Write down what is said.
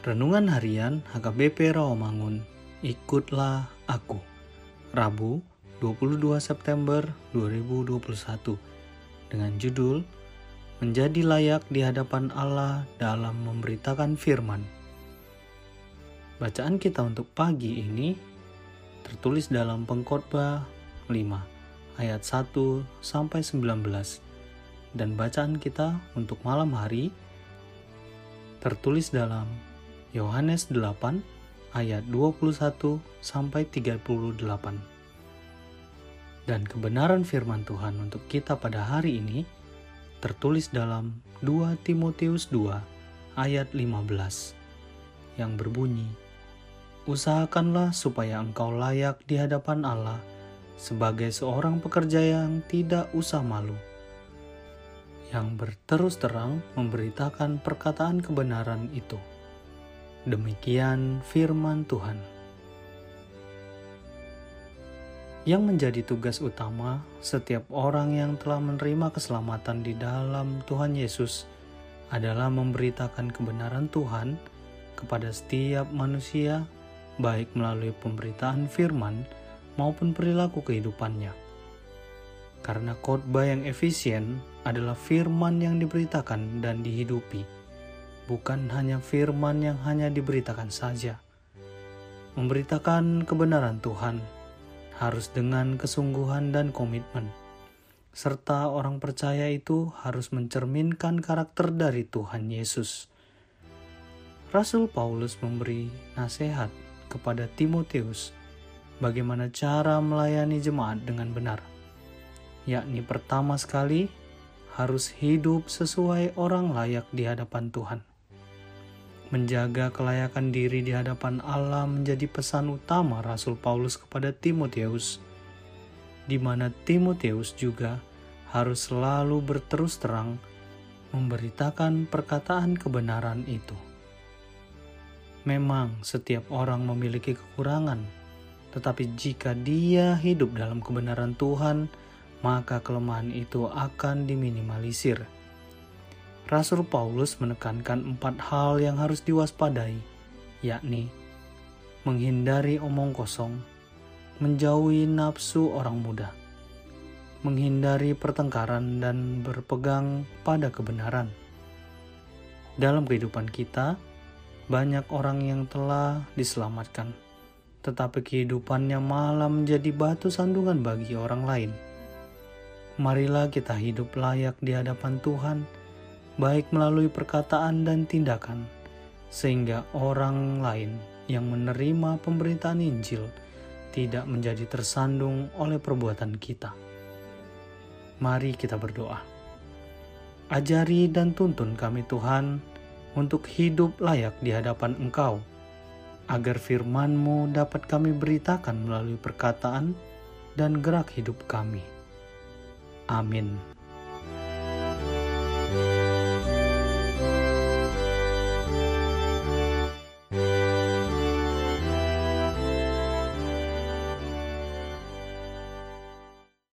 Renungan Harian HKBP Rawamangun, Ikutlah Aku. Rabu, 22 September 2021. Dengan judul Menjadi layak di hadapan Allah dalam memberitakan firman. Bacaan kita untuk pagi ini tertulis dalam Pengkhotbah 5 ayat 1 sampai 19 dan bacaan kita untuk malam hari tertulis dalam Yohanes 8 ayat 21 sampai 38. Dan kebenaran firman Tuhan untuk kita pada hari ini tertulis dalam 2 Timotius 2 ayat 15 yang berbunyi Usahakanlah supaya engkau layak di hadapan Allah sebagai seorang pekerja yang tidak usah malu yang berterus terang memberitakan perkataan kebenaran itu. Demikian firman Tuhan. Yang menjadi tugas utama setiap orang yang telah menerima keselamatan di dalam Tuhan Yesus adalah memberitakan kebenaran Tuhan kepada setiap manusia, baik melalui pemberitaan firman maupun perilaku kehidupannya. Karena khotbah yang efisien adalah firman yang diberitakan dan dihidupi bukan hanya firman yang hanya diberitakan saja. Memberitakan kebenaran Tuhan harus dengan kesungguhan dan komitmen, serta orang percaya itu harus mencerminkan karakter dari Tuhan Yesus. Rasul Paulus memberi nasihat kepada Timotius bagaimana cara melayani jemaat dengan benar, yakni pertama sekali harus hidup sesuai orang layak di hadapan Tuhan. Menjaga kelayakan diri di hadapan Allah menjadi pesan utama Rasul Paulus kepada Timotius, di mana Timotius juga harus selalu berterus terang memberitakan perkataan kebenaran itu. Memang setiap orang memiliki kekurangan, tetapi jika dia hidup dalam kebenaran Tuhan, maka kelemahan itu akan diminimalisir Rasul Paulus menekankan empat hal yang harus diwaspadai, yakni menghindari omong kosong, menjauhi nafsu orang muda, menghindari pertengkaran, dan berpegang pada kebenaran. Dalam kehidupan kita, banyak orang yang telah diselamatkan, tetapi kehidupannya malah menjadi batu sandungan bagi orang lain. Marilah kita hidup layak di hadapan Tuhan baik melalui perkataan dan tindakan, sehingga orang lain yang menerima pemberitaan Injil tidak menjadi tersandung oleh perbuatan kita. Mari kita berdoa. Ajari dan tuntun kami Tuhan untuk hidup layak di hadapan Engkau, agar firman-Mu dapat kami beritakan melalui perkataan dan gerak hidup kami. Amin.